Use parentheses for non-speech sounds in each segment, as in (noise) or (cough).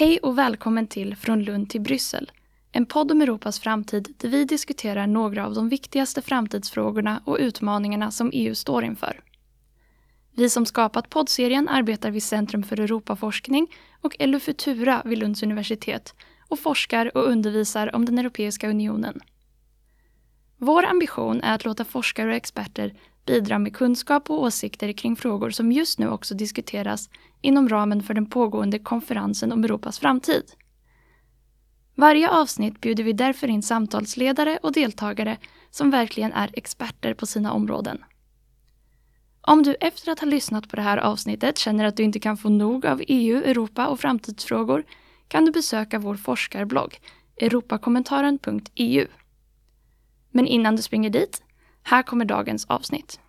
Hej och välkommen till Från Lund till Bryssel. En podd om Europas framtid där vi diskuterar några av de viktigaste framtidsfrågorna och utmaningarna som EU står inför. Vi som skapat poddserien arbetar vid Centrum för Europaforskning och LU Futura vid Lunds universitet och forskar och undervisar om den Europeiska unionen. Vår ambition är att låta forskare och experter bidra med kunskap och åsikter kring frågor som just nu också diskuteras inom ramen för den pågående konferensen om Europas framtid. Varje avsnitt bjuder vi därför in samtalsledare och deltagare som verkligen är experter på sina områden. Om du efter att ha lyssnat på det här avsnittet känner att du inte kan få nog av EU, Europa och framtidsfrågor kan du besöka vår forskarblogg europakommentaren.eu. Men innan du springer dit, här kommer dagens avsnitt.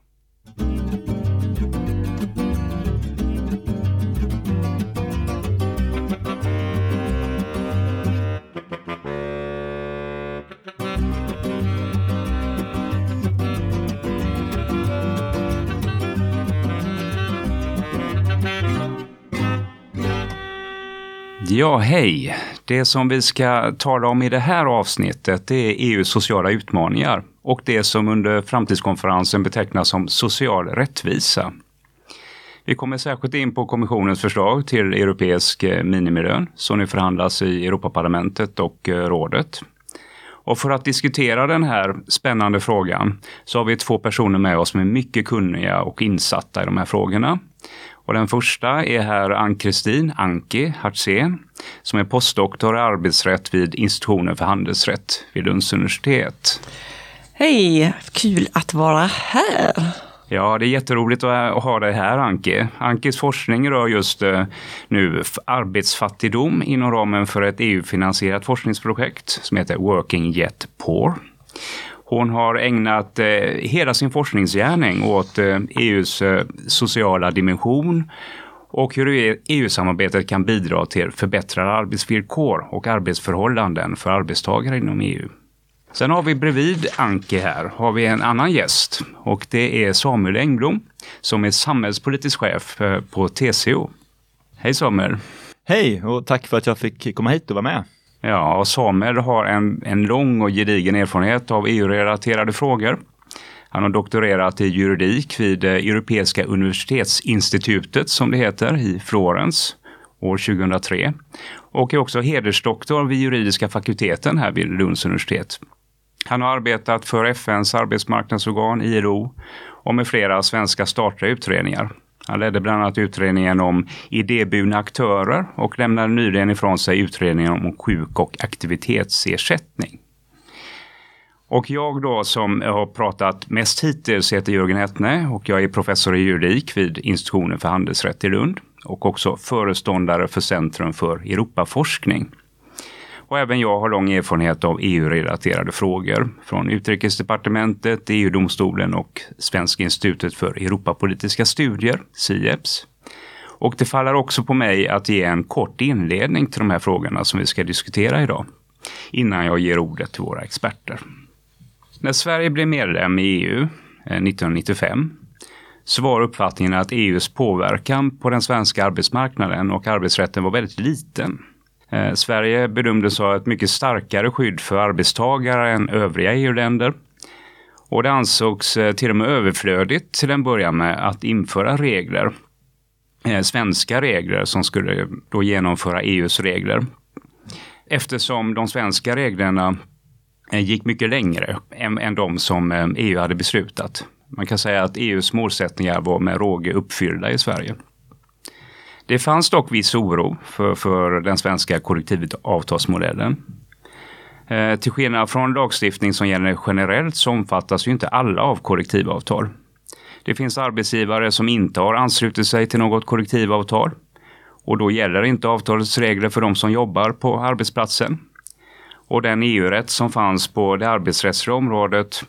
Ja, hej! Det som vi ska tala om i det här avsnittet det är EUs sociala utmaningar och det som under framtidskonferensen betecknas som social rättvisa. Vi kommer särskilt in på kommissionens förslag till europeisk eh, minimilön som nu förhandlas i Europaparlamentet och eh, rådet. Och för att diskutera den här spännande frågan så har vi två personer med oss som är mycket kunniga och insatta i de här frågorna. Och den första är här Ann-Kristin Anki Hartzén som är postdoktor i arbetsrätt vid institutionen för handelsrätt vid Lunds universitet. Hej, kul att vara här. Ja, det är jätteroligt att ha dig här Anki. Ankis forskning rör just eh, nu arbetsfattigdom inom ramen för ett EU-finansierat forskningsprojekt som heter Working Yet Poor. Hon har ägnat eh, hela sin forskningsgärning åt eh, EUs eh, sociala dimension och hur EU-samarbetet e kan bidra till förbättrade arbetsvillkor och arbetsförhållanden för arbetstagare inom EU. Sen har vi bredvid Anke här har vi en annan gäst och det är Samuel Engblom som är samhällspolitisk chef eh, på TCO. Hej Samuel! Hej och tack för att jag fick komma hit och vara med. Ja, och Samuel har en, en lång och gedigen erfarenhet av EU-relaterade frågor. Han har doktorerat i juridik vid eh, Europeiska universitetsinstitutet som det heter i Florens år 2003 och är också hedersdoktor vid juridiska fakulteten här vid Lunds universitet. Han har arbetat för FNs arbetsmarknadsorgan ILO och med flera svenska statliga utredningar. Han ledde bland annat utredningen om idéburna aktörer och lämnade nyligen ifrån sig utredningen om sjuk och aktivitetsersättning. Och jag då som har pratat mest hittills heter Jörgen Hettne och jag är professor i juridik vid institutionen för handelsrätt i Lund och också föreståndare för Centrum för Europaforskning. Och även jag har lång erfarenhet av EU-relaterade frågor från Utrikesdepartementet, EU-domstolen och Svenska institutet för Europapolitiska studier, SIEPS. Och det faller också på mig att ge en kort inledning till de här frågorna som vi ska diskutera idag, innan jag ger ordet till våra experter. När Sverige blev medlem i EU 1995 eh, så var uppfattningen att EUs påverkan på den svenska arbetsmarknaden och arbetsrätten var väldigt liten. Eh, Sverige bedömdes ha ett mycket starkare skydd för arbetstagare än övriga EU-länder. Och det ansågs eh, till och med överflödigt till en början med att införa regler. Eh, svenska regler som skulle då genomföra EUs regler. Eftersom de svenska reglerna eh, gick mycket längre än, än de som eh, EU hade beslutat. Man kan säga att EUs målsättningar var med råge uppfyllda i Sverige. Det fanns dock viss oro för, för den svenska kollektivavtalsmodellen. Eh, till skillnad från lagstiftning som gäller generellt så omfattas ju inte alla av kollektivavtal. Det finns arbetsgivare som inte har anslutit sig till något kollektivavtal och då gäller inte avtalets regler för de som jobbar på arbetsplatsen. Och den EU-rätt som fanns på det arbetsrättsliga området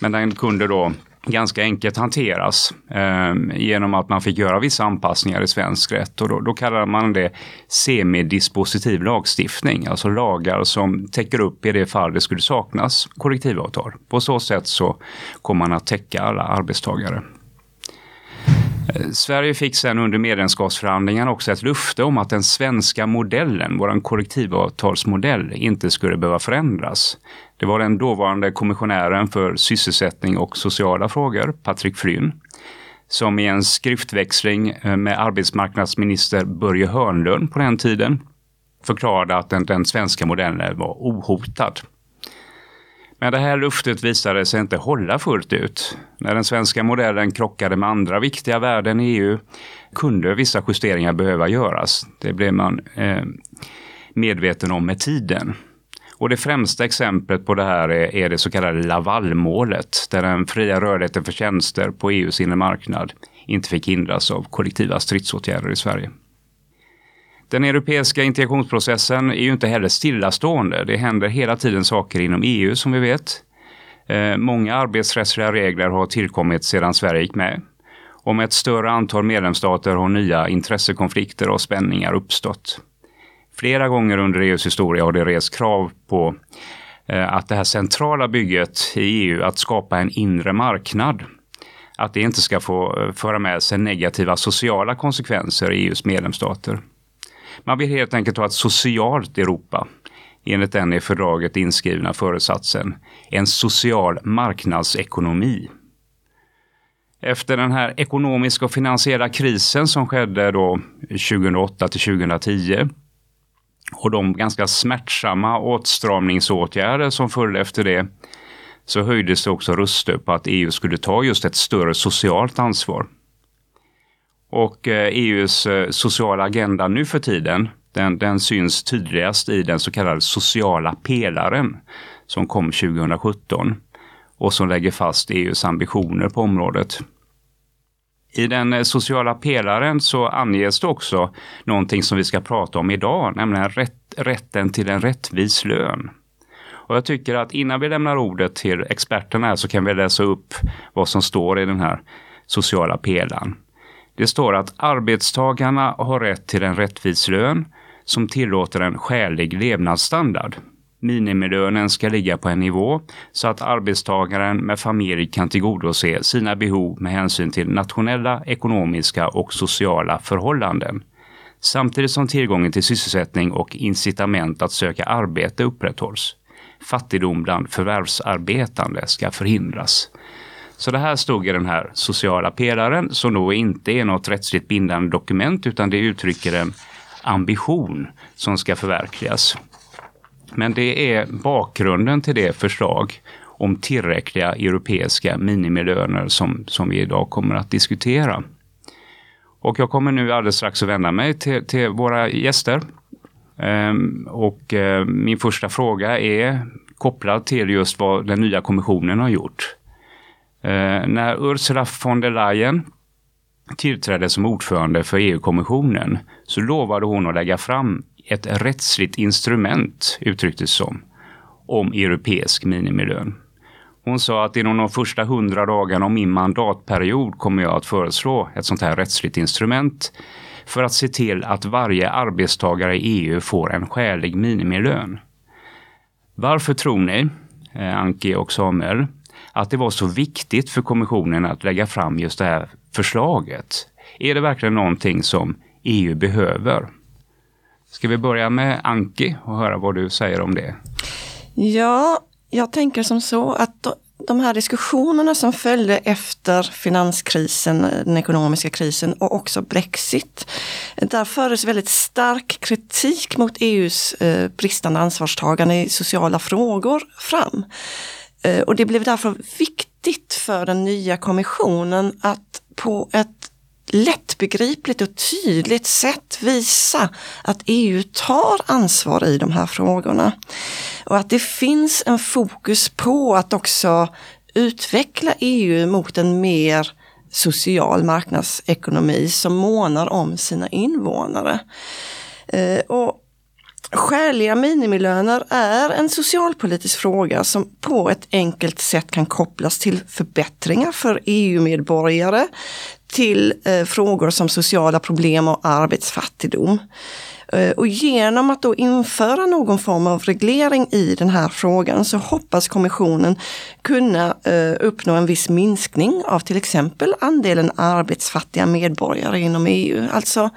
men den kunde då ganska enkelt hanteras eh, genom att man fick göra vissa anpassningar i svensk rätt och då, då kallar man det semidispositiv lagstiftning, alltså lagar som täcker upp i det fall det skulle saknas kollektivavtal. På så sätt så kommer man att täcka alla arbetstagare. Eh, Sverige fick sen under medlemskapsförhandlingarna också ett löfte om att den svenska modellen, vår kollektivavtalsmodell, inte skulle behöva förändras. Det var den dåvarande kommissionären för sysselsättning och sociala frågor, Patrik Flynn, som i en skriftväxling eh, med arbetsmarknadsminister Börje Hörnlund på den tiden förklarade att den, den svenska modellen var ohotad. Men det här luftet visade sig inte hålla fullt ut. När den svenska modellen krockade med andra viktiga värden i EU kunde vissa justeringar behöva göras. Det blev man eh, medveten om med tiden. Och det främsta exemplet på det här är, är det så kallade Lavalmålet, där den fria rörligheten för tjänster på EUs inre marknad inte fick hindras av kollektiva stridsåtgärder i Sverige. Den europeiska integrationsprocessen är ju inte heller stillastående. Det händer hela tiden saker inom EU som vi vet. Eh, många arbetsrättsliga regler har tillkommit sedan Sverige gick med. Om med ett större antal medlemsstater har nya intressekonflikter och spänningar uppstått. Flera gånger under EUs historia har det rest krav på eh, att det här centrala bygget i EU, att skapa en inre marknad, att det inte ska få eh, föra med sig negativa sociala konsekvenser i EUs medlemsstater. Man vill helt enkelt ha ett socialt Europa enligt den i fördraget inskrivna föresatsen, en social marknadsekonomi. Efter den här ekonomiska och finansiella krisen som skedde då 2008 till 2010 och de ganska smärtsamma åtstramningsåtgärder som följde efter det så höjdes det också röster på att EU skulle ta just ett större socialt ansvar. Och eh, EUs eh, sociala agenda nu för tiden, den, den syns tydligast i den så kallade sociala pelaren som kom 2017 och som lägger fast EUs ambitioner på området. I den eh, sociala pelaren så anges det också någonting som vi ska prata om idag, nämligen rätt, rätten till en rättvis lön. Och jag tycker att innan vi lämnar ordet till experterna så kan vi läsa upp vad som står i den här sociala pelaren. Det står att arbetstagarna har rätt till en rättvis lön som tillåter en skälig levnadsstandard. Minimilönen ska ligga på en nivå så att arbetstagaren med familj kan tillgodose sina behov med hänsyn till nationella, ekonomiska och sociala förhållanden. Samtidigt som tillgången till sysselsättning och incitament att söka arbete upprätthålls. Fattigdom bland förvärvsarbetande ska förhindras. Så det här stod i den här sociala pelaren som då inte är något rättsligt bindande dokument utan det uttrycker en ambition som ska förverkligas. Men det är bakgrunden till det förslag om tillräckliga europeiska minimilöner som, som vi idag kommer att diskutera. Och jag kommer nu alldeles strax att vända mig till, till våra gäster. Ehm, och eh, min första fråga är kopplad till just vad den nya kommissionen har gjort. Ehm, när Ursula von der Leyen tillträdde som ordförande för EU-kommissionen så lovade hon att lägga fram ett rättsligt instrument, uttrycktes som, om europeisk minimilön. Hon sa att inom de första hundra dagarna av min mandatperiod kommer jag att föreslå ett sånt här rättsligt instrument för att se till att varje arbetstagare i EU får en skälig minimilön. Varför tror ni, eh, Anki och Samuel, att det var så viktigt för kommissionen att lägga fram just det här förslaget. Är det verkligen någonting som EU behöver? Ska vi börja med Anki och höra vad du säger om det? Ja, jag tänker som så att de här diskussionerna som följde efter finanskrisen, den ekonomiska krisen och också Brexit. Där fördes väldigt stark kritik mot EUs eh, bristande ansvarstagande i sociala frågor fram. Eh, och det blev därför viktigt för den nya kommissionen att på ett lättbegripligt och tydligt sätt visa att EU tar ansvar i de här frågorna. Och att det finns en fokus på att också utveckla EU mot en mer social marknadsekonomi som månar om sina invånare. Eh, och Skäliga minimilöner är en socialpolitisk fråga som på ett enkelt sätt kan kopplas till förbättringar för EU-medborgare, till eh, frågor som sociala problem och arbetsfattigdom. Eh, och genom att då införa någon form av reglering i den här frågan så hoppas kommissionen kunna eh, uppnå en viss minskning av till exempel andelen arbetsfattiga medborgare inom EU. Alltså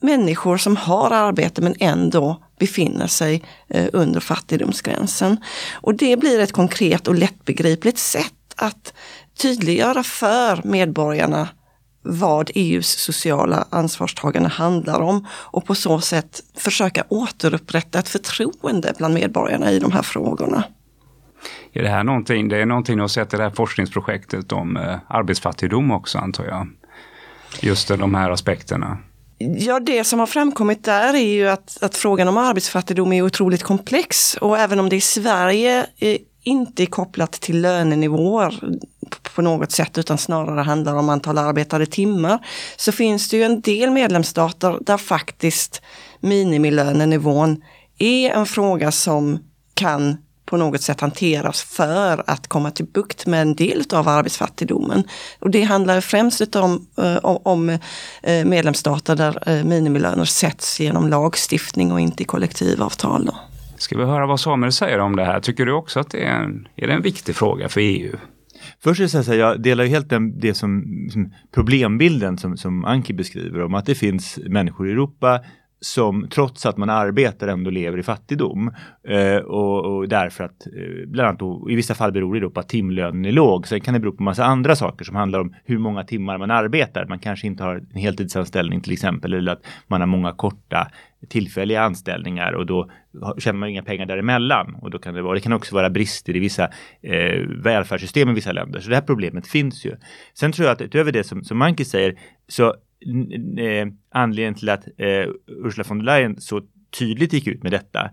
människor som har arbete men ändå befinner sig eh, under fattigdomsgränsen. Och det blir ett konkret och lättbegripligt sätt att tydliggöra för medborgarna vad EUs sociala ansvarstagande handlar om och på så sätt försöka återupprätta ett förtroende bland medborgarna i de här frågorna. Är det här någonting, det är någonting du har sett i det här forskningsprojektet om eh, arbetsfattigdom också antar jag? Just de här aspekterna. Ja, det som har framkommit där är ju att, att frågan om arbetsfattigdom är otroligt komplex. Och även om det i Sverige inte är kopplat till lönenivåer på något sätt utan snarare handlar om antal arbetade timmar så finns det ju en del medlemsstater där faktiskt minimilönenivån är en fråga som kan på något sätt hanteras för att komma till bukt med en del av arbetsfattigdomen. Och det handlar främst om, eh, om, om eh, medlemsstater där eh, minimilöner sätts genom lagstiftning och inte i kollektivavtal. Då. Ska vi höra vad Samuel säger om det här? Tycker du också att det är en, är det en viktig fråga för EU? Först vill jag säga, jag delar ju helt den, det som, som problembilden som, som Anki beskriver om att det finns människor i Europa som trots att man arbetar ändå lever i fattigdom. Eh, och, och, därför att, eh, bland annat då, i vissa fall beror det då på att timlönen är låg. Sen kan det bero på massa andra saker som handlar om hur många timmar man arbetar. Man kanske inte har en heltidsanställning till exempel eller att man har många korta tillfälliga anställningar och då tjänar man inga pengar däremellan. Och då kan det, vara, det kan också vara brister i vissa eh, välfärdssystem i vissa länder. Så det här problemet finns ju. Sen tror jag att utöver det som, som Manke säger så eh, anledningen till att eh, Ursula von der Leyen så tydligt gick ut med detta,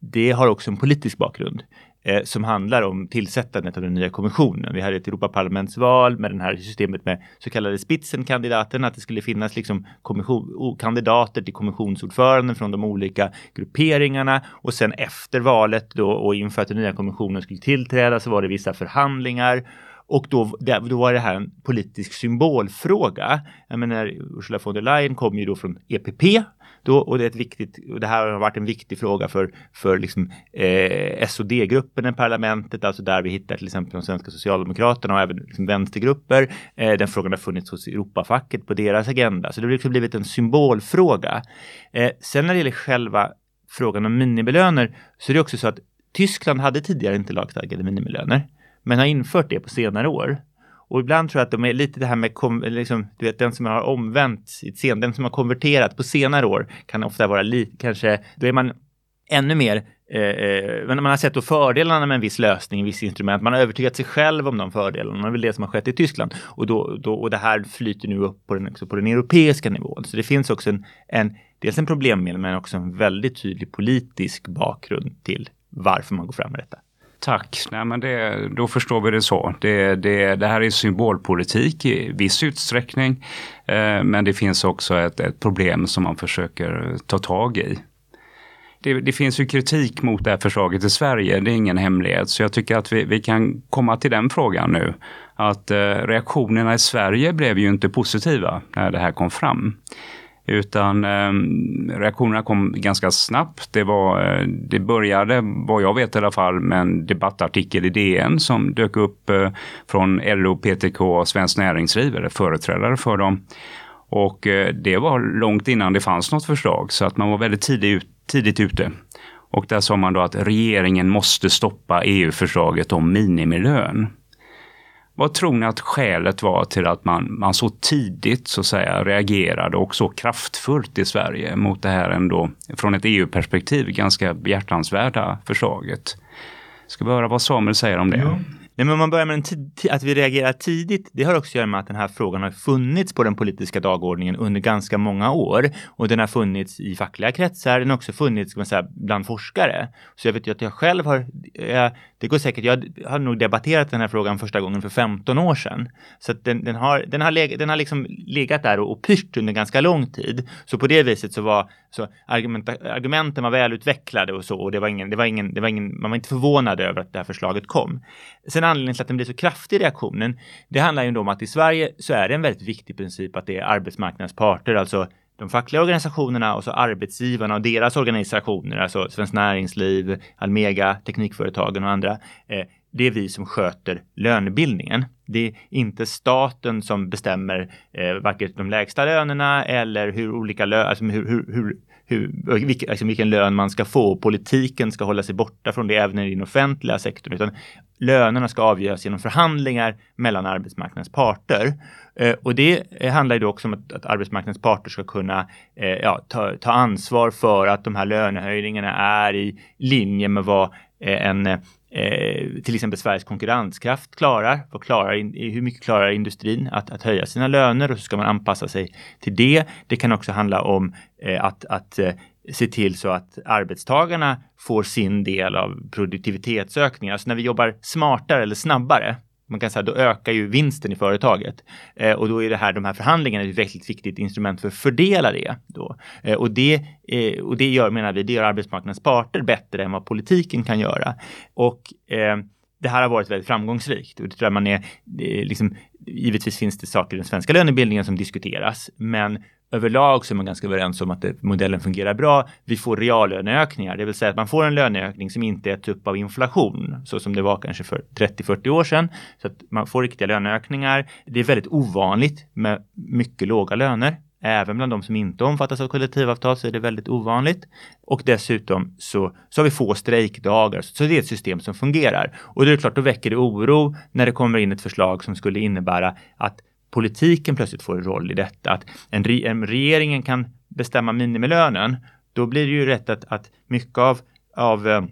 det har också en politisk bakgrund eh, som handlar om tillsättandet av den nya kommissionen. Vi hade ett Europaparlamentsval med det här systemet med så kallade spitsenkandidaterna, att det skulle finnas liksom kandidater till kommissionsordföranden från de olika grupperingarna och sen efter valet då och inför att den nya kommissionen skulle tillträda så var det vissa förhandlingar och då, då var det här en politisk symbolfråga. Jag menar, Ursula von der Leyen kom ju då från EPP då, och det är ett viktigt, och det här har varit en viktig fråga för, för liksom, eh, SOD-gruppen i parlamentet, alltså där vi hittar till exempel de svenska socialdemokraterna och även liksom vänstergrupper. Eh, den frågan har funnits hos Europafacket på deras agenda, så det har liksom blivit en symbolfråga. Eh, sen när det gäller själva frågan om minimilöner så är det också så att Tyskland hade tidigare inte lagstadgade minimilöner men har infört det på senare år. Och ibland tror jag att de är lite det här med, liksom, du vet den som har omvänt, sen, den som har konverterat på senare år kan ofta vara lite, kanske, då är man ännu mer eh, eh man har sett då fördelarna med en viss lösning, en viss instrument. Man har övertygat sig själv om de fördelarna. Det är väl det som har skett i Tyskland. Och, då, då, och det här flyter nu upp på den, också på den europeiska nivån. Så det finns också en, en dels en problembild men också en väldigt tydlig politisk bakgrund till varför man går fram med detta. Tack. Nej, men det, då förstår vi det så. Det, det, det här är symbolpolitik i viss utsträckning. Eh, men det finns också ett, ett, problem som man försöker ta tag i. Det, det, finns ju kritik mot det här förslaget i Sverige, det är ingen hemlighet. Så jag tycker att vi, vi kan komma till den frågan nu. Att eh, reaktionerna i Sverige blev ju inte positiva när det här kom fram. Utan eh, reaktionerna kom ganska snabbt. Det, var, eh, det började, vad jag vet i alla fall, med en debattartikel i DN som dök upp eh, från LO, PTK och Svenskt Näringsliv, eller företrädare för dem. Och eh, det var långt innan det fanns något förslag, så att man var väldigt tidigt, tidigt ute. Och där sa man då att regeringen måste stoppa EU-förslaget om minimilön. Vad tror ni att skälet var till att man, man så tidigt så att säga reagerade och så kraftfullt i Sverige mot det här ändå från ett EU-perspektiv ganska behjärtansvärda förslaget? Ska vi höra vad Samuel säger om det? Ja. Nej, men om man börjar med att vi reagerar tidigt, det har också att göra med att den här frågan har funnits på den politiska dagordningen under ganska många år. Och den har funnits i fackliga kretsar, den har också funnits ska man säga, bland forskare. Så jag vet ju att jag själv har, eh, det går säkert, jag har nog debatterat den här frågan första gången för 15 år sedan. Så att den, den har, den har, leg, den har liksom legat där och, och pyrt under ganska lång tid. Så på det viset så var så argumenta, argumenten var välutvecklade och så och det var ingen, det var ingen, det var ingen, man var inte förvånad över att det här förslaget kom. Sen anledningen till att den blir så kraftig reaktionen, det handlar ju om att i Sverige så är det en väldigt viktig princip att det är arbetsmarknadens parter, alltså de fackliga organisationerna och så arbetsgivarna och deras organisationer, alltså Svenskt Näringsliv, Almega, Teknikföretagen och andra. Eh, det är vi som sköter lönebildningen. Det är inte staten som bestämmer eh, varken de lägsta lönerna eller hur olika lö alltså hur, hur, hur, hur, vilken, alltså vilken lön man ska få. Politiken ska hålla sig borta från det även i den offentliga sektorn. Utan lönerna ska avgöras genom förhandlingar mellan arbetsmarknadens parter. Eh, och det handlar ju då också om att, att arbetsmarknadens parter ska kunna eh, ja, ta, ta ansvar för att de här lönehöjningarna är i linje med vad eh, en eh, till exempel Sveriges konkurrenskraft klarar. Vad klarar in, hur mycket klarar industrin att, att höja sina löner och så ska man anpassa sig till det. Det kan också handla om eh, att, att eh, se till så att arbetstagarna får sin del av produktivitetsökningen. Alltså när vi jobbar smartare eller snabbare, man kan säga då ökar ju vinsten i företaget. Eh, och då är det här, de här förhandlingarna ett väldigt viktigt instrument för att fördela det. Då. Eh, och, det eh, och det gör, menar vi, det gör arbetsmarknadens parter bättre än vad politiken kan göra. Och eh, det här har varit väldigt framgångsrikt och det tror jag man är, liksom, givetvis finns det saker i den svenska lönebildningen som diskuteras, men överlag så är man ganska överens om att det, modellen fungerar bra. Vi får reallöneökningar, det vill säga att man får en löneökning som inte äts upp av inflation, så som det var kanske för 30-40 år sedan. Så att man får riktiga löneökningar. Det är väldigt ovanligt med mycket låga löner. Även bland de som inte omfattas av kollektivavtal så är det väldigt ovanligt. Och dessutom så, så har vi få strejkdagar, så det är ett system som fungerar. Och det är klart, då väcker det oro när det kommer in ett förslag som skulle innebära att politiken plötsligt får en roll i detta. Att en, re, en regeringen kan bestämma minimilönen, då blir det ju rätt att, att mycket av, av eh,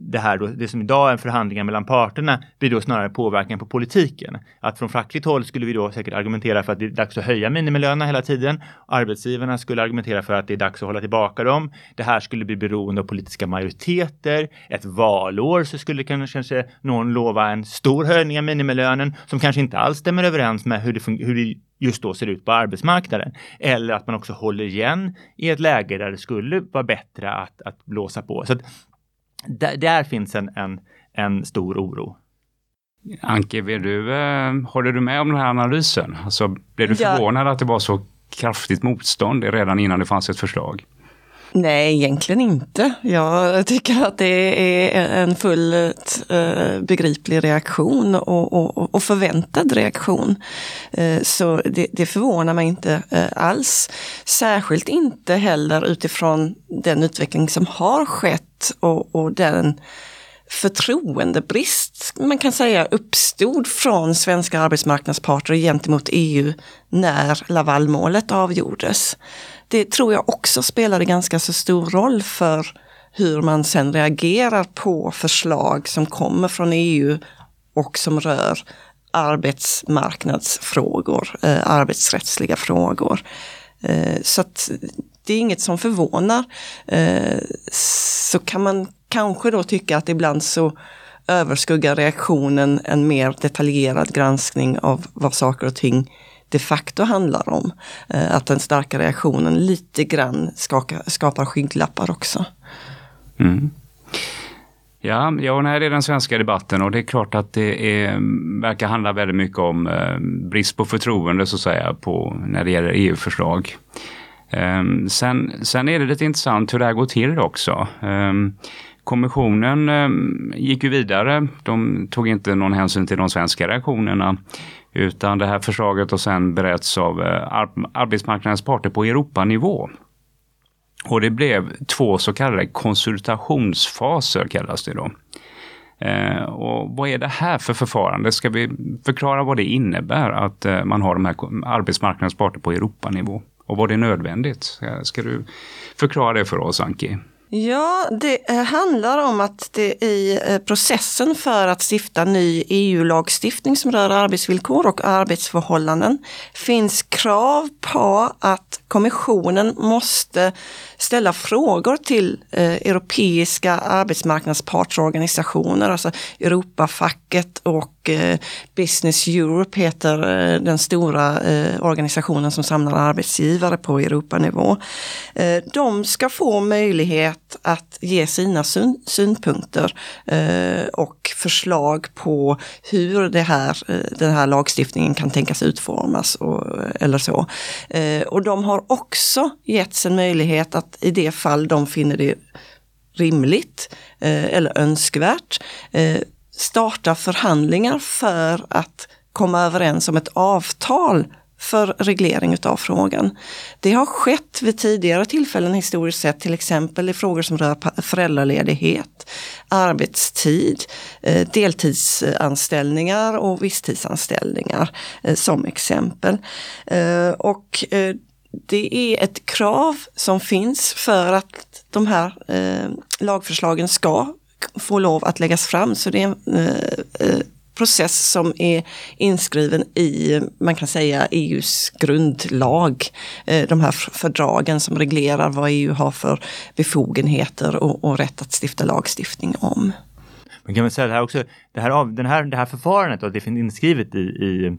det här då, det som idag är förhandlingar mellan parterna blir då snarare påverkan på politiken. Att från fackligt håll skulle vi då säkert argumentera för att det är dags att höja minimilönerna hela tiden. Arbetsgivarna skulle argumentera för att det är dags att hålla tillbaka dem. Det här skulle bli beroende av politiska majoriteter. Ett valår så skulle kanske någon lova en stor höjning av minimilönen som kanske inte alls stämmer överens med hur det, hur det just då ser ut på arbetsmarknaden. Eller att man också håller igen i ett läge där det skulle vara bättre att, att blåsa på. Så där, där finns en, en, en stor oro. Anke, vill du, eh, håller du med om den här analysen? Alltså, blev du förvånad ja. att det var så kraftigt motstånd redan innan det fanns ett förslag? Nej, egentligen inte. Jag tycker att det är en fullt eh, begriplig reaktion och, och, och, förväntad reaktion. Eh, så det, det förvånar mig inte eh, alls. Särskilt inte heller utifrån den utveckling som har skett och, och den förtroendebrist man kan säga uppstod från svenska arbetsmarknadsparter gentemot EU när Lavalmålet avgjordes det tror jag också spelade ganska så stor roll för hur man sen reagerar på förslag som kommer från EU och som rör arbetsmarknadsfrågor, eh, arbetsrättsliga frågor. Eh, så att det är inget som förvånar. Eh, så kan man kanske då tycka att ibland så överskuggar reaktionen en mer detaljerad granskning av vad saker och ting de facto handlar om. Eh, att den starka reaktionen lite grann skaka, skapar skygglappar också. Mm. Ja, ja nej, det är den svenska debatten och det är klart att det är, verkar handla väldigt mycket om eh, brist på förtroende så att säga på, när det gäller EU-förslag. Um, ehm, sen, sen är det lite intressant hur det här går till också. Um, kommissionen um, gick ju vidare. De tog inte någon hänsyn till de svenska reaktionerna utan det här förslaget har sen berätts av eh, arbetsmarknadens parter på Europanivå. Och det blev två så kallade konsultationsfaser kallas det då. Eh, och vad är det här för förfarande? Ska vi förklara vad det innebär att eh, man har de här arbetsmarknadens parter på Europanivå? Och var det nödvändigt? Ska du förklara det för oss Anki? Ja, det eh, handlar om att det i eh, processen för att stifta ny EU-lagstiftning som rör arbetsvillkor och arbetsförhållanden finns krav på att kommissionen måste ställa frågor till eh, europeiska arbetsmarknadspartsorganisationer, alltså Europafacket och eh, Business Europe heter eh, den stora eh, organisationen som samlar arbetsgivare på Europanivå. Eh, de ska få möjlighet att ge sina syn synpunkter eh, och förslag på hur det här, eh, den här lagstiftningen kan tänkas utformas och, eller så. Eh, och de har har också getts en möjlighet att i det fall de finner det rimligt eh, eller önskvärt eh, starta förhandlingar för att komma överens om ett avtal för reglering utav frågan. Det har skett vid tidigare tillfällen historiskt sett, till exempel i frågor som rör föräldraledighet, arbetstid, eh, deltidsanställningar och visstidsanställningar eh, som exempel. Eh, och det är ett krav som finns för att de här eh, lagförslagen ska få lov att läggas fram. Så det är en eh, eh, process som är inskriven i, man kan säga, EUs grundlag. Eh, de här fördragen som reglerar vad EU har för befogenheter och, och rätt att stifta lagstiftning om. Man kan väl säga det här också, det här, den här, det här förfarandet och det finns inskrivet i, i,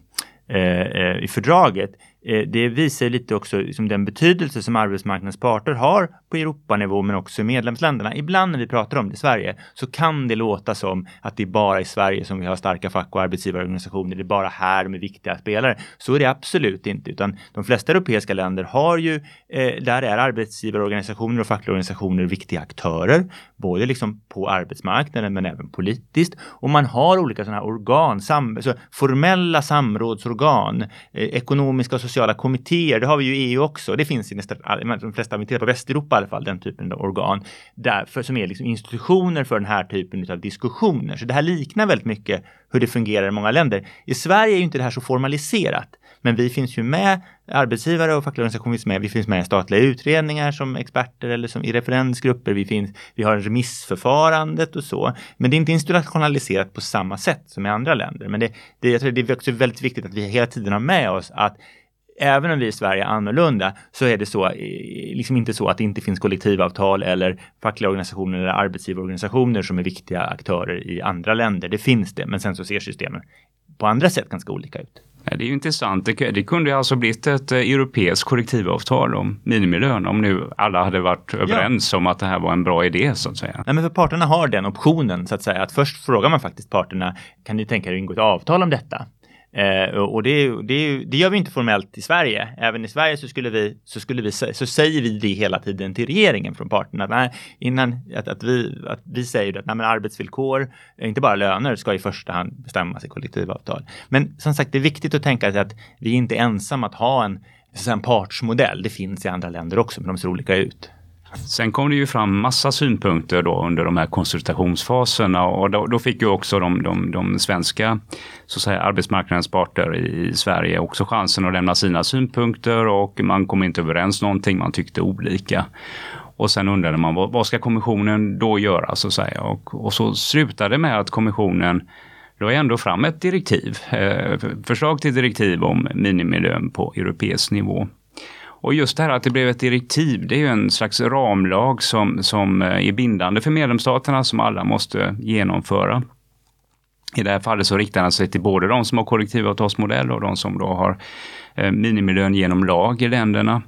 eh, i fördraget Eh, det visar lite också liksom den betydelse som arbetsmarknadens parter har på Europanivå men också i medlemsländerna. Ibland när vi pratar om det i Sverige så kan det låta som att det är bara i Sverige som vi har starka fack och arbetsgivarorganisationer. Det är bara här de är viktiga spelare. Så är det absolut inte, utan de flesta europeiska länder har ju, eh, där är arbetsgivarorganisationer och fackliga organisationer viktiga aktörer, både liksom på arbetsmarknaden men även politiskt. Och man har olika sådana här organ, sam, så formella samrådsorgan, eh, ekonomiska och sociala kommittéer, det har vi ju i EU också. Det finns i nästan de flesta, vi på Västeuropa i alla fall, den typen av organ. Därför, som är liksom institutioner för den här typen av diskussioner. Så det här liknar väldigt mycket hur det fungerar i många länder. I Sverige är ju inte det här så formaliserat. Men vi finns ju med, arbetsgivare och fackliga organisationer finns med, vi finns med i statliga utredningar som experter eller som i referensgrupper. Vi, finns, vi har remissförfarandet och så. Men det är inte institutionaliserat på samma sätt som i andra länder. Men det, det, jag tror det är också väldigt viktigt att vi hela tiden har med oss att även om vi i Sverige är annorlunda så är det så, liksom inte så att det inte finns kollektivavtal eller fackliga organisationer eller arbetsgivarorganisationer som är viktiga aktörer i andra länder. Det finns det, men sen så ser systemen på andra sätt ganska olika ut. Det är ju intressant. Det, det kunde alltså blivit ett eh, europeiskt kollektivavtal om minimilön om nu alla hade varit överens ja. om att det här var en bra idé så att säga. Nej, men för parterna har den optionen så att säga att först frågar man faktiskt parterna, kan ni tänka er att ingå ett avtal om detta? Eh, och det, det, det, gör vi inte formellt i Sverige. Även i Sverige så, skulle vi, så, skulle vi, så säger vi det hela tiden till regeringen från parterna. Nej, innan, att, att, vi, att vi säger att nej, men arbetsvillkor, inte bara löner, ska i första hand bestämmas i kollektivavtal. Men som sagt, det är viktigt att tänka sig att vi är inte ensamma att ha en, en partsmodell. Det finns i andra länder också, men de ser olika ut. Sen kom det ju fram massa synpunkter då under de här konsultationsfaserna och då, då fick ju också de, de, de, svenska så att säga, arbetsmarknadens parter i Sverige också chansen att lämna sina synpunkter och man kom inte överens någonting, man tyckte olika. Och sen undrade man vad, vad ska kommissionen då göra så att säga och, och så slutade det med att kommissionen la ändå fram ett direktiv, eh, förslag till direktiv om minimilön på europeisk nivå. Och just det här att det blev ett direktiv, det är ju en slags ramlag som, som eh, är bindande för medlemsstaterna som alla måste genomföra. I det här fallet så riktar han sig till både de som har kollektivavtalsmodell och de som då har eh, minimilön genom lag i länderna.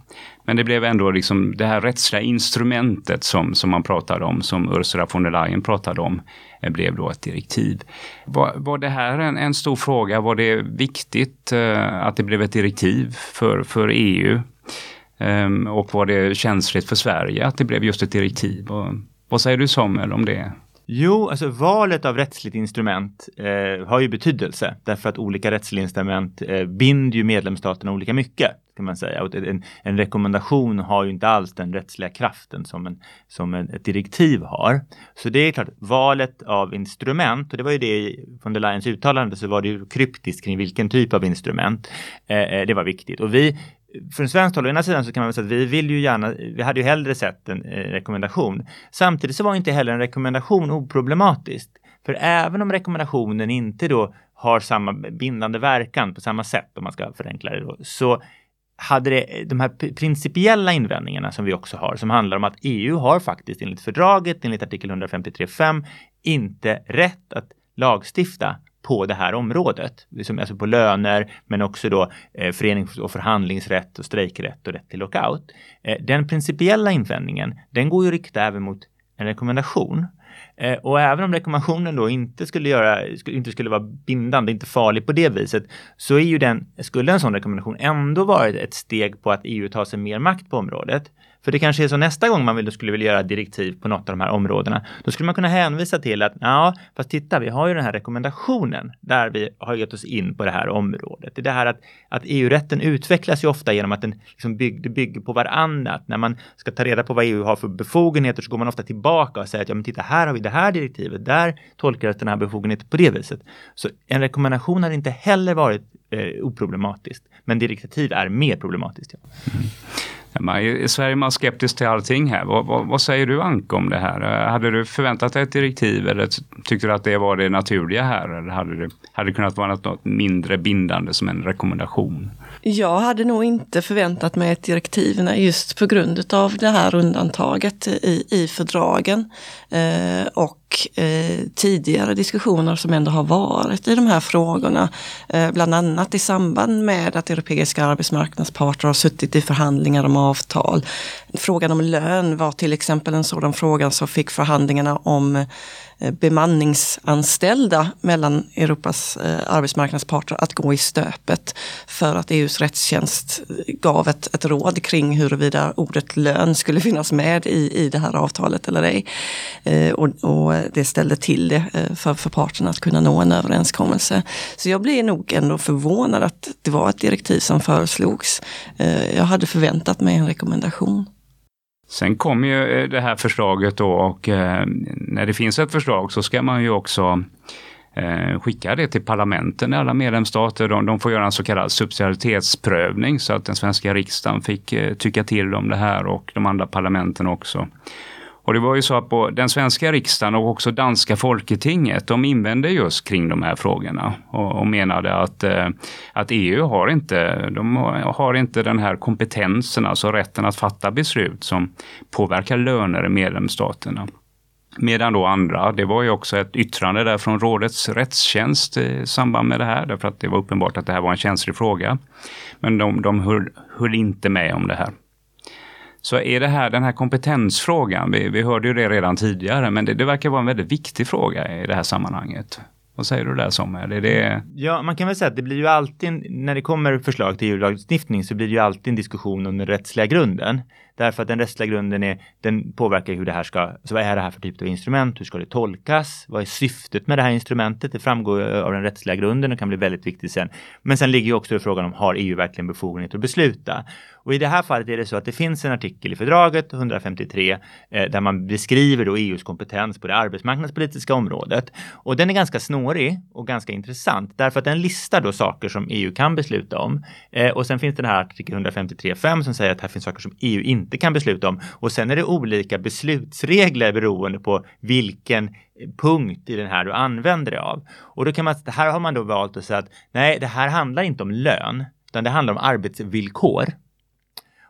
Men det blev ändå liksom det här rättsliga instrumentet som, som man pratade om, som Ursula von der Leyen pratade om, eh, blev då ett direktiv. Var, var det här en, en stor fråga? Var det viktigt att det blev ett direktiv för, för EU? Um, och var det känsligt för Sverige att det blev just ett direktiv? Och, vad säger du Samuel om det? Jo, alltså valet av rättsligt instrument eh, har ju betydelse därför att olika rättsliga instrument eh, binder ju medlemsstaterna olika mycket. kan man säga. Och en, en, rekommendation har ju inte alls den rättsliga kraften som, en, som en, ett direktiv har. Så det är klart, valet av instrument, och det var ju det från der Leyens uttalande så var det ju kryptiskt kring vilken typ av instrument. Eh, eh det var viktigt. Och vi från svenskt håll, å ena sidan så kan man väl säga att vi vill ju gärna, vi hade ju hellre sett en eh, rekommendation. Samtidigt så var inte heller en rekommendation oproblematiskt. För även om rekommendationen inte då har samma bindande verkan på samma sätt, om man ska förenkla det då, så hade det de här principiella invändningarna som vi också har, som handlar om att EU har faktiskt enligt fördraget, enligt artikel 153.5, inte rätt att lagstifta på det här området. Liksom, alltså på löner men också då eh, förenings och förhandlingsrätt och strejkrätt och rätt till lockout. Eh, den principiella invändningen den går ju att rikta även mot en rekommendation. Eh, och även om rekommendationen då inte skulle, göra, inte skulle vara bindande, inte farlig på det viset, så är ju den, skulle en sån rekommendation ändå vara ett steg på att EU tar sig mer makt på området. För det kanske är så nästa gång man vill, skulle vilja göra direktiv på något av de här områdena. Då skulle man kunna hänvisa till att ja, fast titta, vi har ju den här rekommendationen där vi har gett oss in på det här området. Det är det här att, att EU-rätten utvecklas ju ofta genom att den liksom bygg, bygger på varandra. När man ska ta reda på vad EU har för befogenheter så går man ofta tillbaka och säger att ja, men titta, här har vi det här direktivet. Där tolkar den här befogenheten på det viset. Så en rekommendation har inte heller varit eh, oproblematiskt. Men direktiv är mer problematiskt. Ja. Mm. I Sverige är man skeptisk till allting här. Vad, vad, vad, säger du Anke om det här? Eh, hade du förväntat dig ett direktiv eller tyckte du att det var det naturliga här? Eller hade det, hade det kunnat vara något mindre bindande som en rekommendation? Jag hade nog inte förväntat mig ett direktiv just på grund av det här undantaget i, i fördragen. Eh, och eh, tidigare diskussioner som ändå har varit i de här frågorna. Eh, bland annat i samband med att europeiska arbetsmarknadsparter har suttit i förhandlingar om avtal. Frågan om lön var till exempel en sådan fråga som fick förhandlingarna om Eh, Eh, bemanningsanställda mellan Europas eh, arbetsmarknadsparter att gå i stöpet för att EUs rättstjänst eh, gav ett, ett råd kring huruvida ordet lön skulle finnas med i, i det här avtalet eller ej. Och, och, det ställde till det för, för parterna att kunna nå en överenskommelse. Så jag blir nog ändå förvånad att det var ett direktiv som föreslogs. Jag hade förväntat mig en rekommendation. Sen kommer ju eh, det här förslaget då och eh, när det finns ett förslag så ska man ju också eh, skicka det till parlamenten i alla medlemsstater. De, de får göra en så kallad subsidiaritetsprövning så att den svenska riksdagen fick tycka till om det här och de andra parlamenten också. Och det var ju så att på den svenska riksdagen och också danska folketinget, de invände just kring de här frågorna och, och menade att, eh, att EU har inte, de har inte den här kompetensen, alltså rätten att fatta beslut som påverkar löner i medlemsstaterna. Medan då andra, det var ju också ett yttrande där från rådets rättstjänst i samband med det här, därför att det var uppenbart att det här var en känslig fråga. Men de, de höll, höll inte med om det här. Så är det här den här kompetensfrågan, vi, vi hörde ju det redan tidigare, men det, det verkar vara en väldigt viktig fråga i det här sammanhanget. Vad säger du där Samuel? Är det... Ja, man kan väl säga att det blir ju alltid, när det kommer förslag till EU-lagstiftning så blir det ju alltid en diskussion om den rättsliga grunden. Därför att den rättsliga grunden är, den påverkar hur det här ska, så vad är det här för typ av instrument? Hur ska det tolkas? Vad är syftet med det här instrumentet? Det framgår av den rättsliga grunden och kan bli väldigt viktigt sen. Men sen ligger ju också frågan om har EU verkligen befogenhet att besluta? Och i det här fallet är det så att det finns en artikel i fördraget 153 eh, där man beskriver då EUs kompetens på det arbetsmarknadspolitiska området. Och den är ganska snårig och ganska intressant därför att den listar då saker som EU kan besluta om. Eh, och sen finns den här artikel 153.5 som säger att här finns saker som EU inte inte kan besluta om. Och sen är det olika beslutsregler beroende på vilken punkt i den här du använder dig av. Och då kan man, här har man då valt att säga att nej, det här handlar inte om lön, utan det handlar om arbetsvillkor.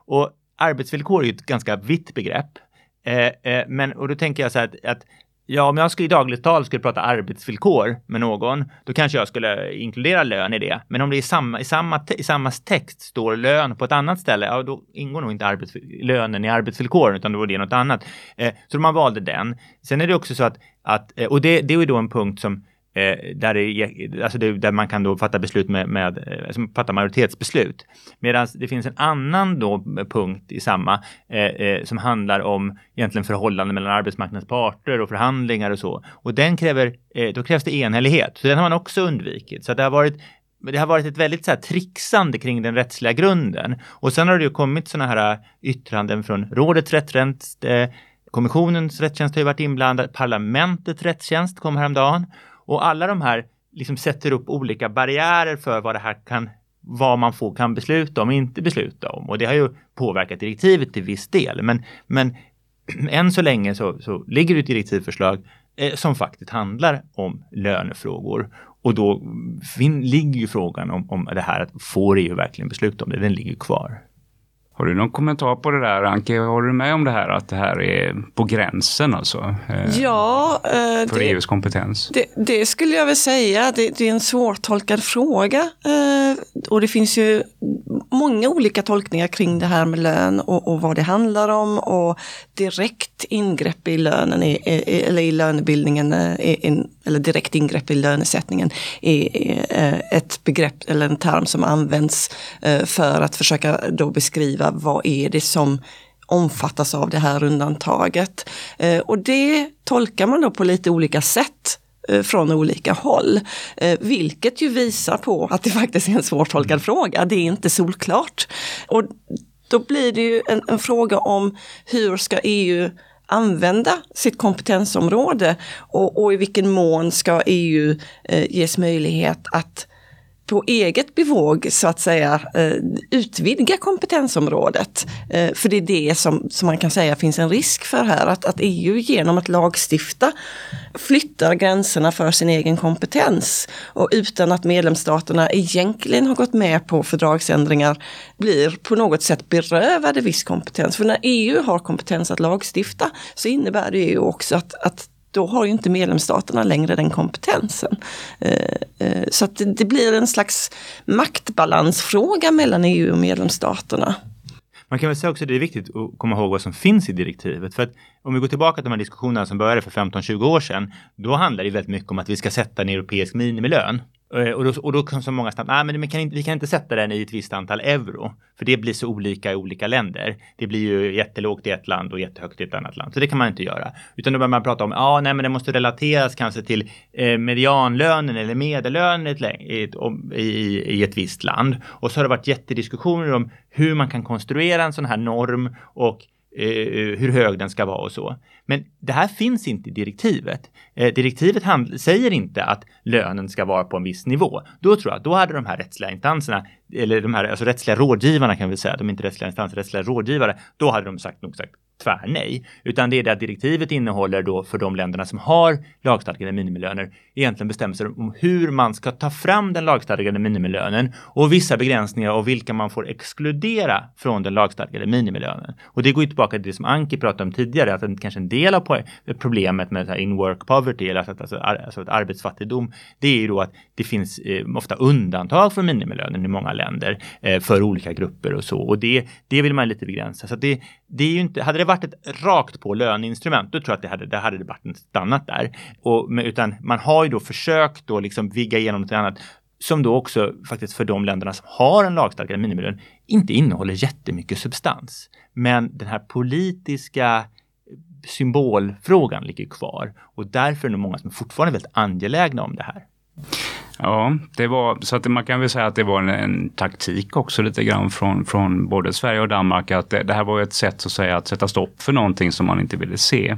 Och arbetsvillkor är ju ett ganska vitt begrepp. Eh, eh, men, och då tänker jag så här att, att Ja, om jag skulle i dagligt tal skulle prata arbetsvillkor med någon, då kanske jag skulle inkludera lön i det. Men om det i samma, i samma, i samma text står lön på ett annat ställe, ja, då ingår nog inte arbets, lönen i arbetsvillkoren, utan då var det något annat. Eh, så man valde den. Sen är det också så att, att eh, och det, det är ju då en punkt som Eh, där, det, alltså det, där man kan då fatta beslut med, med eh, alltså fatta majoritetsbeslut. Medan det finns en annan då punkt i samma eh, eh, som handlar om egentligen förhållanden mellan arbetsmarknadens parter och förhandlingar och så. Och den kräver, eh, då krävs det enhällighet. Så den har man också undvikit. Så det har varit det har varit ett väldigt så här trixande kring den rättsliga grunden. Och sen har det ju kommit sådana här eh, yttranden från rådets rättstjänst, eh, kommissionens rättstjänst har ju varit inblandad, parlamentets rättstjänst kom häromdagen. Och alla de här liksom sätter upp olika barriärer för vad det här kan vad man får, kan besluta om och inte besluta om. Och det har ju påverkat direktivet till viss del. Men, men (clears throat) än så länge så, så ligger det ett direktivförslag eh, som faktiskt handlar om lönefrågor. Och då fin, ligger ju frågan om, om det här att får EU verkligen besluta om det, den ligger kvar. Har du någon kommentar på det där Anke? Håller du med om det här att det här är på gränsen alltså? Eh, ja. Eh, för det, EUs kompetens? Det, det, skulle jag väl säga. Det, det är en svårtolkad fråga. Eh, och det finns ju många olika tolkningar kring det här med lön och, och vad det handlar om. Och direkt ingrepp i lönen, är, är, eller i lönebildningen, är, eller direkt ingrepp i lönesättningen är eh, ett begrepp eller en term som används eh, för att försöka då beskriva vad är det som omfattas av det här undantaget. Eh, och det tolkar man då på lite olika sätt från olika håll. Vilket ju visar på att det faktiskt är en svårtolkad fråga. Det är inte solklart. Och då blir det ju en, en fråga om hur ska EU använda sitt kompetensområde och, och, i vilken mån ska EU eh, ges möjlighet att på eget bevåg så att säga eh, utvidga kompetensområdet. Eh, för det är det som, som man kan säga finns en risk för här, att, att EU genom att lagstifta flyttar gränserna för sin egen kompetens och utan att medlemsstaterna egentligen har gått med på fördragsändringar blir på något sätt berövade viss kompetens. För när EU har kompetens att lagstifta så innebär det ju också att, att då har ju inte medlemsstaterna längre den kompetensen. Eh, eh, så att det blir en slags maktbalansfråga mellan EU och medlemsstaterna. Man kan väl säga också att det är viktigt att komma ihåg vad som finns i direktivet. För att om vi går tillbaka till de här diskussionerna som började för 15-20 år sedan, då handlar det väldigt mycket om att vi ska sätta en europeisk minimilön. Eh, och då, och då kan så många snabbt, nej ah, men vi kan, inte, vi kan inte sätta den i ett visst antal euro. För det blir så olika i olika länder. Det blir ju jättelågt i ett land och jättehögt i ett annat land. Så det kan man inte göra. Utan då börjar man prata om, ja ah, nej men det måste relateras kanske till eh, medianlönen eller medellönen i ett, i, i ett visst land. Och så har det varit jättediskussioner om hur man kan konstruera en sån här norm och Eh, eh, hur hög den ska vara och så. Men det här finns inte i direktivet. Eh, direktivet säger inte att lönen ska vara på en viss nivå. Då tror jag att då hade de här rättsliga instanserna, eller de här alltså rättsliga rådgivarna kan vi säga, de är inte rättsliga instanser, rättsliga rådgivare, då hade de sagt nog sagt tvärnej. Utan det är det att direktivet innehåller då för de länderna som har lagstadgade minimilöner egentligen bestämmelser om hur man ska ta fram den lagstadgade minimilönen och vissa begränsningar av vilka man får exkludera från den lagstadgade minimilönen. Och det går ju tillbaka till det som Anki pratade om tidigare, att en, kanske en del av problemet med in-work poverty, eller alltså, alltså, alltså arbetsfattigdom, det är ju då att det finns eh, ofta undantag från minimilönen i många länder eh, för olika grupper och så. Och det, det vill man lite begränsa. Så det, det är ju inte, hade det varit ett rakt på löneinstrument, då tror jag att det hade, det hade debatten stannat där. Och, utan man har ju då försökt då liksom vigga igenom något annat som då också faktiskt för de länderna som har en lagstadgad minimilön inte innehåller jättemycket substans. Men den här politiska symbolfrågan ligger kvar och därför är det många som fortfarande är väldigt angelägna om det här. Ja, det var så att man kan väl säga att det var en, en, taktik också lite grann från, från både Sverige och Danmark att det, det här var ett sätt så att säga att sätta stopp för någonting som man inte ville se.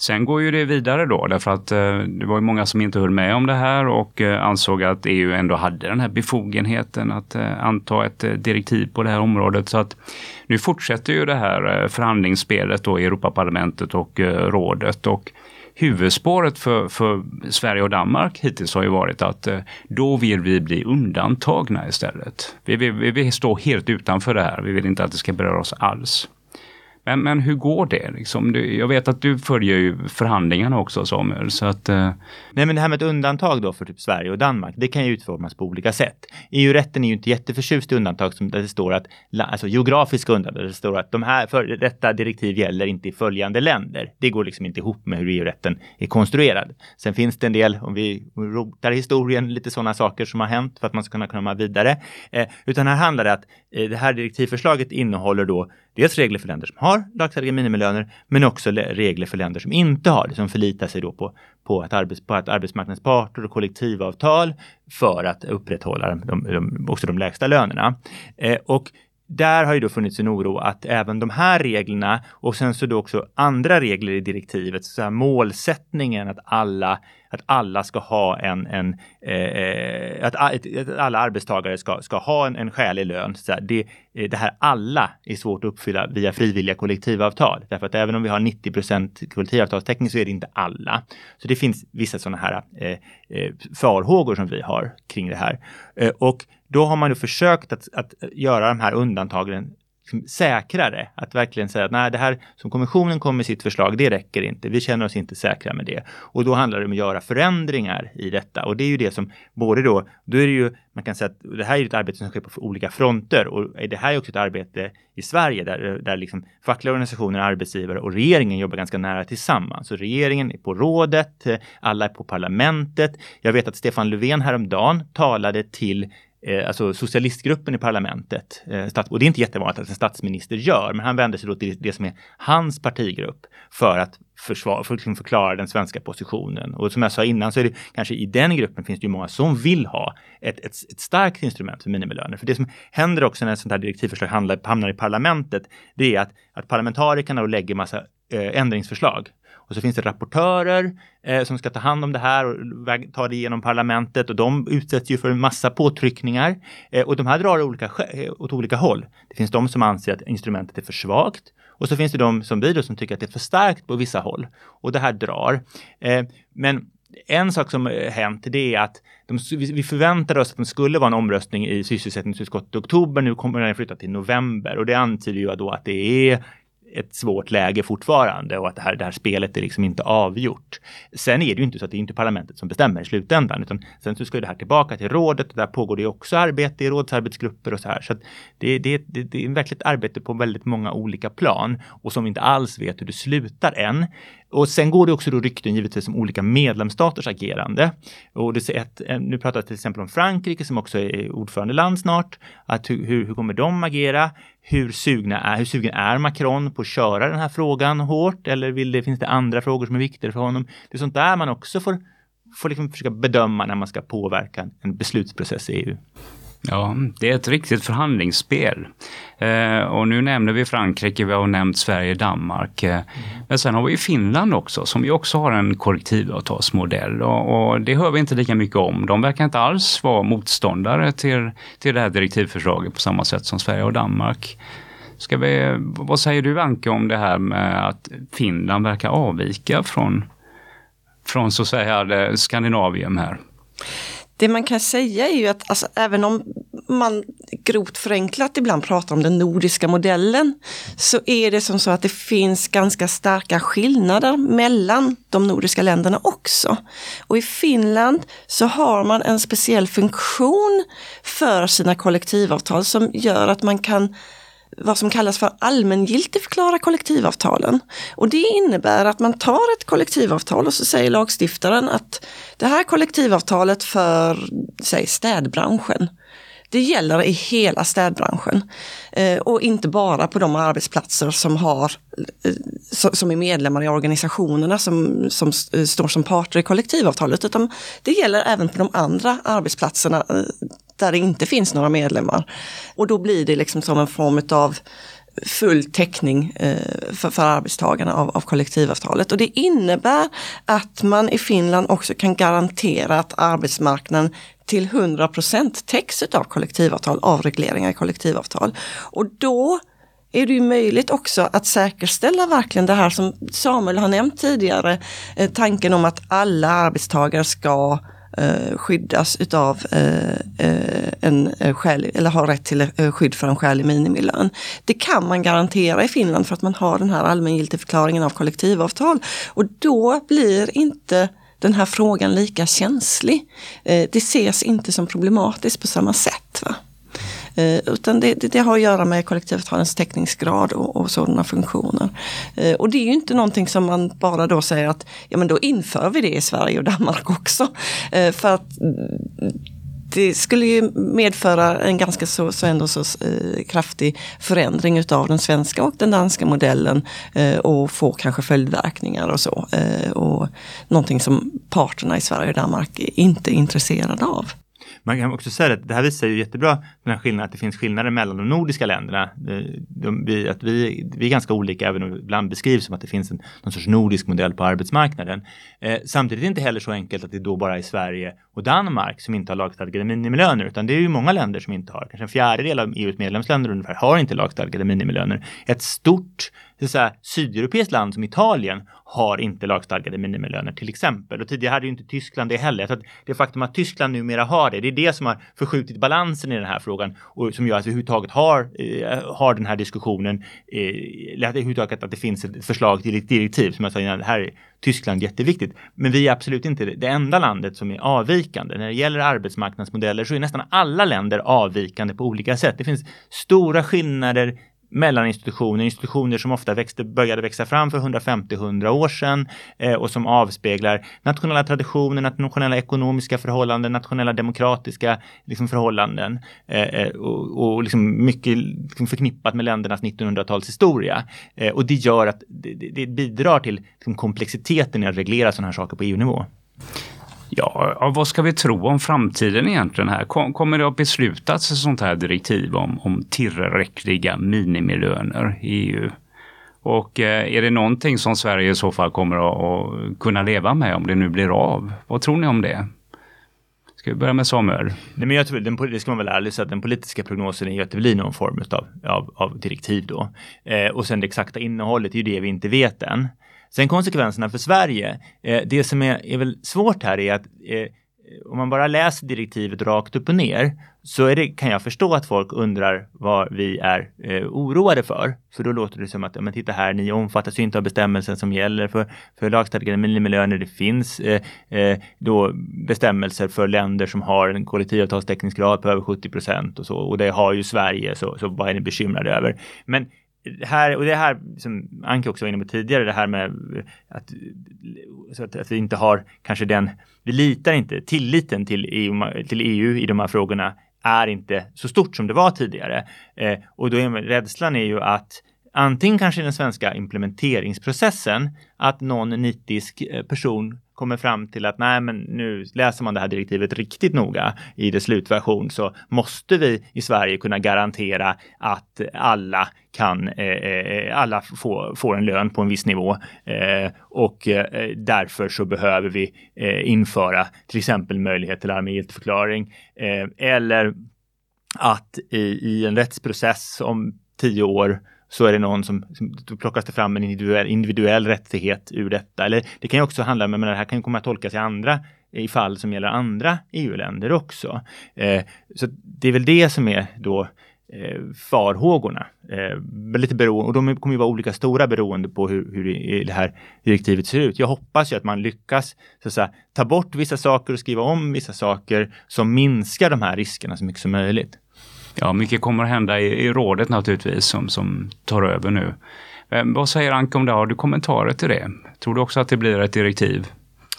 Sen går ju det vidare då därför att eh, det var ju många som inte höll med om det här och eh, ansåg att EU ändå hade den här befogenheten att eh, anta ett eh, direktiv på det här området. Så att nu fortsätter ju det här eh, förhandlingsspelet då i Europaparlamentet och eh, rådet och huvudspåret för, för Sverige och Danmark hittills har ju varit att eh, då vill vi bli undantagna istället. Vi vill, vi vill stå helt utanför det här. Vi vill inte att det ska beröra oss alls. Men, men hur går det? Liksom? Jag vet att du följer ju förhandlingarna också Samuel. Så att, eh... Nej men det här med ett undantag då för typ Sverige och Danmark, det kan ju utformas på olika sätt. EU-rätten är ju inte jätteförtjust i undantag som där det står att, alltså geografiska undantag, där det står att de här, för, detta direktiv gäller inte i följande länder. Det går liksom inte ihop med hur EU-rätten är konstruerad. Sen finns det en del, om vi rotar historien, lite sådana saker som har hänt för att man ska kunna komma vidare. Eh, utan här handlar det att eh, det här direktivförslaget innehåller då dels regler för länder som har lagstadgade minimilöner, men också regler för länder som inte har det, som förlitar sig då på, på, att, arbets, på att arbetsmarknadens parter och kollektivavtal för att upprätthålla de, de, också de lägsta lönerna. Eh, och där har ju då funnits en oro att även de här reglerna och sen så då också andra regler i direktivet, så här målsättningen att alla att alla ska ha en, en eh, eh att, att, alla arbetstagare ska, ska ha en, en skälig lön. Så här, det, eh, det här alla är svårt att uppfylla via frivilliga kollektivavtal. Därför att även om vi har 90% kollektivavtalstäckning så är det inte alla. Så det finns vissa sådana här eh, eh, farhågor som vi har kring det här. Eh, och då har man ju försökt att, att göra de här undantagen liksom säkrare. Att verkligen säga att nej, det här som kommissionen kom med sitt förslag, det räcker inte. Vi känner oss inte säkra med det. Och då handlar det om att göra förändringar i detta. Och det är ju det som både då, då är det ju, man kan säga att det här är ett arbete som sker på olika fronter och det här är också ett arbete i Sverige där, där liksom fackliga organisationer, arbetsgivare och regeringen jobbar ganska nära tillsammans. Så regeringen är på rådet, eh, alla är på parlamentet. Jag vet att Stefan Löfven häromdagen talade till Eh, alltså socialistgruppen i parlamentet. Eh, och det är inte jättevanligt att en statsminister gör, men han vänder sig då till det som är hans partigrupp för att försvara, för liksom förklara den svenska positionen. Och som jag sa innan så är det kanske i den gruppen finns det ju många som vill ha ett, ett, ett starkt instrument för minimilöner. För det som händer också när ett sånt här direktivförslag hamnar i parlamentet, det är att, att parlamentarikerna då lägger massa eh, ändringsförslag och så finns det rapportörer eh, som ska ta hand om det här och ta det igenom parlamentet och de utsätts ju för en massa påtryckningar. Eh, och de här drar olika, eh, åt olika håll. Det finns de som anser att instrumentet är för svagt och så finns det de som vi då som tycker att det är för starkt på vissa håll. Och det här drar. Eh, men en sak som eh, hänt det är att de, vi förväntade oss att det skulle vara en omröstning i sysselsättningsutskottet i oktober. Nu kommer den flytta till november och det antyder ju då att det är ett svårt läge fortfarande och att det här, det här spelet är liksom inte avgjort. Sen är det ju inte så att det är inte parlamentet som bestämmer i slutändan, utan sen så ska det här tillbaka till rådet och där pågår det också arbete i rådsarbetsgrupper och så här. Så att det, det, det, det är verkligen arbete på väldigt många olika plan och som vi inte alls vet hur det slutar än. Och sen går det också då rykten givetvis om olika medlemsstaters agerande. Och det ett, eh, nu pratar jag till exempel om Frankrike som också är ordförandeland snart. Att hur, hur, hur kommer de agera? Hur, sugna är, hur sugen är Macron på att köra den här frågan hårt? Eller vill det, finns det andra frågor som är viktigare för honom? Det är sånt där man också får, får liksom försöka bedöma när man ska påverka en beslutsprocess i EU. Ja, det är ett riktigt förhandlingsspel. Eh, och nu nämner vi Frankrike, vi har nämnt Sverige, Danmark. Eh, men sen har vi Finland också, som ju också har en kollektivavtalsmodell. Och, och, det hör vi inte lika mycket om. De verkar inte alls vara motståndare till, till det här direktivförslaget på samma sätt som Sverige och Danmark. Ska vi, vad säger du Anke om det här med att Finland verkar avvika från, från så att säga Skandinavien här? Det man kan säga är ju att alltså, även om man grovt förenklat ibland pratar om den nordiska modellen så är det som så att det finns ganska starka skillnader mellan de nordiska länderna också. Och i Finland så har man en speciell funktion för sina kollektivavtal som gör att man kan vad som kallas för allmängiltigförklara kollektivavtalen. Och det innebär att man tar ett kollektivavtal och så säger lagstiftaren att det här kollektivavtalet för, säg städbranschen, det gäller i hela städbranschen eh, och inte bara på de arbetsplatser som, har, eh, som är medlemmar i organisationerna som, som eh, står som parter i kollektivavtalet utan det gäller även på de andra arbetsplatserna där det inte finns några medlemmar. Och då blir det liksom som en form av full täckning eh, för, för arbetstagarna av, av kollektivavtalet. Och det innebär att man i Finland också kan garantera att arbetsmarknaden till 100% täcks av kollektivavtal, avregleringar i kollektivavtal. Och då är det ju möjligt också att säkerställa verkligen det här som Samuel har nämnt tidigare, eh, tanken om att alla arbetstagare ska Eh, skyddas utav eh, eh en eh, skälig, eller har rätt till skydd för en skälig minimilön. Det kan man garantera i Finland för att man har den här allmängiltiga förklaringen av kollektivavtal. Och då blir inte den här frågan lika känslig. Eh, det ses inte som problematiskt på samma sätt. Va? Eh, utan det, det, det, har att göra med kollektivavtalens täckningsgrad och, och sådana funktioner. Eh, och det är ju inte någonting som man bara då säger att ja men då inför vi det i Sverige och Danmark (laughs) också. Eh, för att det skulle ju medföra en ganska så, så ändå så eh, kraftig förändring utav den svenska och den danska modellen eh, och få kanske följdverkningar och så. Eh, och någonting som parterna i Sverige och Danmark inte är intresserade av. Man kan också säga att det här visar ju jättebra den här skillnaden, att det finns skillnader mellan de nordiska länderna. Eh, de, vi, att vi, vi är ganska olika, även om det ibland beskrivs som att det finns en någon sorts nordisk modell på arbetsmarknaden. Eh, samtidigt är det inte heller så enkelt att det då bara är Sverige och Danmark som inte har lagstadgade minimilöner utan det är ju många länder som inte har. Kanske en fjärdedel av EUs medlemsländer ungefär har inte lagstadgade minimilöner. Ett stort så att sydeuropeiskt land som Italien har inte lagstadgade minimilöner till exempel. Och tidigare hade ju inte Tyskland det heller. Så att det faktum att Tyskland numera har det, det är det som har förskjutit balansen i den här frågan och som gör att vi överhuvudtaget har, eh, har den här diskussionen, eh, eller att det överhuvudtaget att det finns ett förslag till ett direktiv som jag sa innan, här är Tyskland jätteviktigt. Men vi är absolut inte det enda landet som är avvikande. När det gäller arbetsmarknadsmodeller så är nästan alla länder avvikande på olika sätt. Det finns stora skillnader mellan institutioner, institutioner som ofta växte, började växa fram för 150-100 år sedan eh, och som avspeglar nationella traditioner, nationella ekonomiska förhållanden, nationella demokratiska liksom, förhållanden eh, eh och, och liksom mycket liksom, förknippat med ländernas 1900-talshistoria. Eh, och det gör att det, det bidrar till liksom, komplexiteten i att reglera sådana här saker på EU-nivå. Ja, vad ska vi tro om framtiden egentligen här? Kommer det att beslutas ett sånt här direktiv om, om tillräckliga minimilöner i EU? Och eh, är det någonting som Sverige i så fall kommer att, kunna leva med om det nu blir av? Vad tror ni om det? Ska vi börja med Samuel? Nej, men jag tror, den, det ska man väl ärligt säga, den politiska prognosen är ju att det blir någon form av, av, av direktiv då. Eh, och sen det exakta innehållet är ju det vi inte vet än. Sen konsekvenserna för Sverige. Eh, det som är, är väl svårt här är att eh, om man bara läser direktivet rakt upp och ner så är det, kan jag förstå att folk undrar vad vi är eh, oroade för. För då låter det som att, ja, men titta här, ni omfattas ju inte av bestämmelsen som gäller för, för lagstadgade minimilöner. Det finns eh, eh, då bestämmelser för länder som har en kollektivavtalstäckningsgrad på över 70 procent och så. Och det har ju Sverige, så, så vad är ni bekymrade över? Men här, och det här som Anke också var inne på tidigare, det här med att, att, att, vi inte har kanske den, vi litar inte, tilliten till EU, till EU i de här frågorna är inte så stort som det var tidigare. Eh, och då är rädslan är ju att antingen kanske i den svenska implementeringsprocessen att någon nitisk eh, person kommer fram till att nej, men nu läser man det här direktivet riktigt noga i dess slutversion så måste vi i Sverige kunna garantera att alla kan, eh, eh alla får, får en lön på en viss nivå. Eh, och eh, därför så behöver vi eh, införa till exempel möjlighet till armégiltigförklaring eh, eller att i, i en rättsprocess om tio år så är det någon som, som då plockas det fram en individuell, individuell rättighet ur detta. Eller det kan ju också handla om, men det här kan ju komma att tolkas i andra i fall som gäller andra EU-länder också. Eh, så det är väl det som är då eh, farhågorna. Eh, lite beroende, och de kommer ju vara olika stora beroende på hur, hur det här direktivet ser ut. Jag hoppas ju att man lyckas så att säga, ta bort vissa saker och skriva om vissa saker som minskar de här riskerna så mycket som möjligt. Ja, mycket kommer att hända i, i rådet naturligtvis som, som tar över nu. Men, vad säger Anka om det? Har du kommentarer till det? Tror du också att det blir ett direktiv?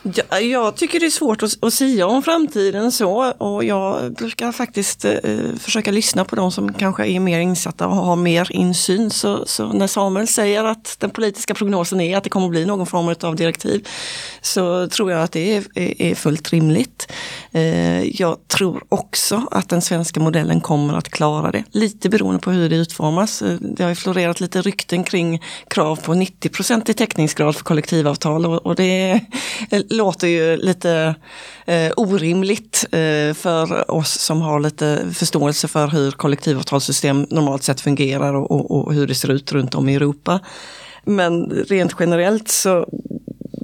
Ja, jag tycker det är svårt att, att sia om framtiden så och jag brukar faktiskt eh, försöka lyssna på de som kanske är mer insatta och har mer insyn. Så, så, när Samuel säger att den politiska prognosen är att det kommer att bli någon form av direktiv så tror jag att det är, är, är fullt rimligt. Eh, jag tror också att den svenska modellen kommer att klara det, lite beroende på hur det utformas. Eh, det har ju florerat lite rykten kring krav på 90% i täckningsgrad för kollektivavtal och, och det låter ju lite eh, orimligt eh, för oss som har lite förståelse för hur kollektivavtalssystem normalt sett fungerar och, och, och hur det ser ut runt om i Europa. Men rent generellt så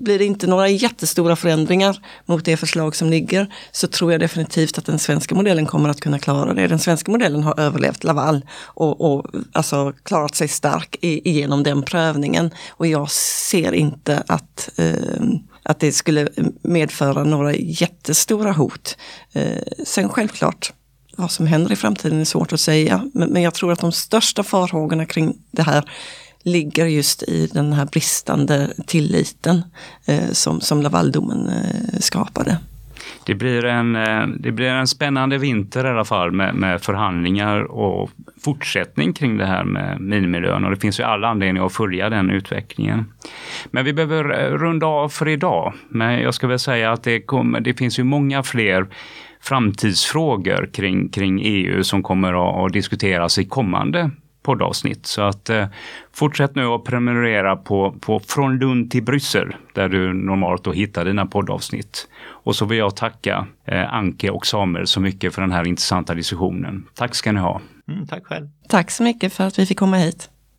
blir det inte några jättestora förändringar mot det förslag som ligger så tror jag definitivt att den svenska modellen kommer att kunna klara det. Den svenska modellen har överlevt Laval och, och alltså klarat sig stark i, igenom den prövningen. Och jag ser inte att eh, att det skulle medföra några jättestora hot. Eh, sen självklart, vad som händer i framtiden är svårt att säga. Men, men jag tror att de största farhågorna kring det här ligger just i den här bristande tilliten eh, som, som Lavaldomen eh, skapade. Det blir, en, eh, det blir en spännande vinter i alla fall med, med förhandlingar och fortsättning kring det här med minimilön och det finns ju alla anledningar att följa den utvecklingen. Men vi behöver eh, runda av för idag. Men jag ska väl säga att det, kommer, det finns ju många fler framtidsfrågor kring, kring EU som kommer att, att diskuteras i kommande poddavsnitt. Så att eh, fortsätt nu att prenumerera på, på Från Lund till Bryssel där du normalt då hittar dina poddavsnitt. Och så vill jag tacka eh, Anke och Samuel så mycket för den här intressanta diskussionen. Tack ska ni ha. Mm, tack själv. Tack så mycket för att vi fick komma hit.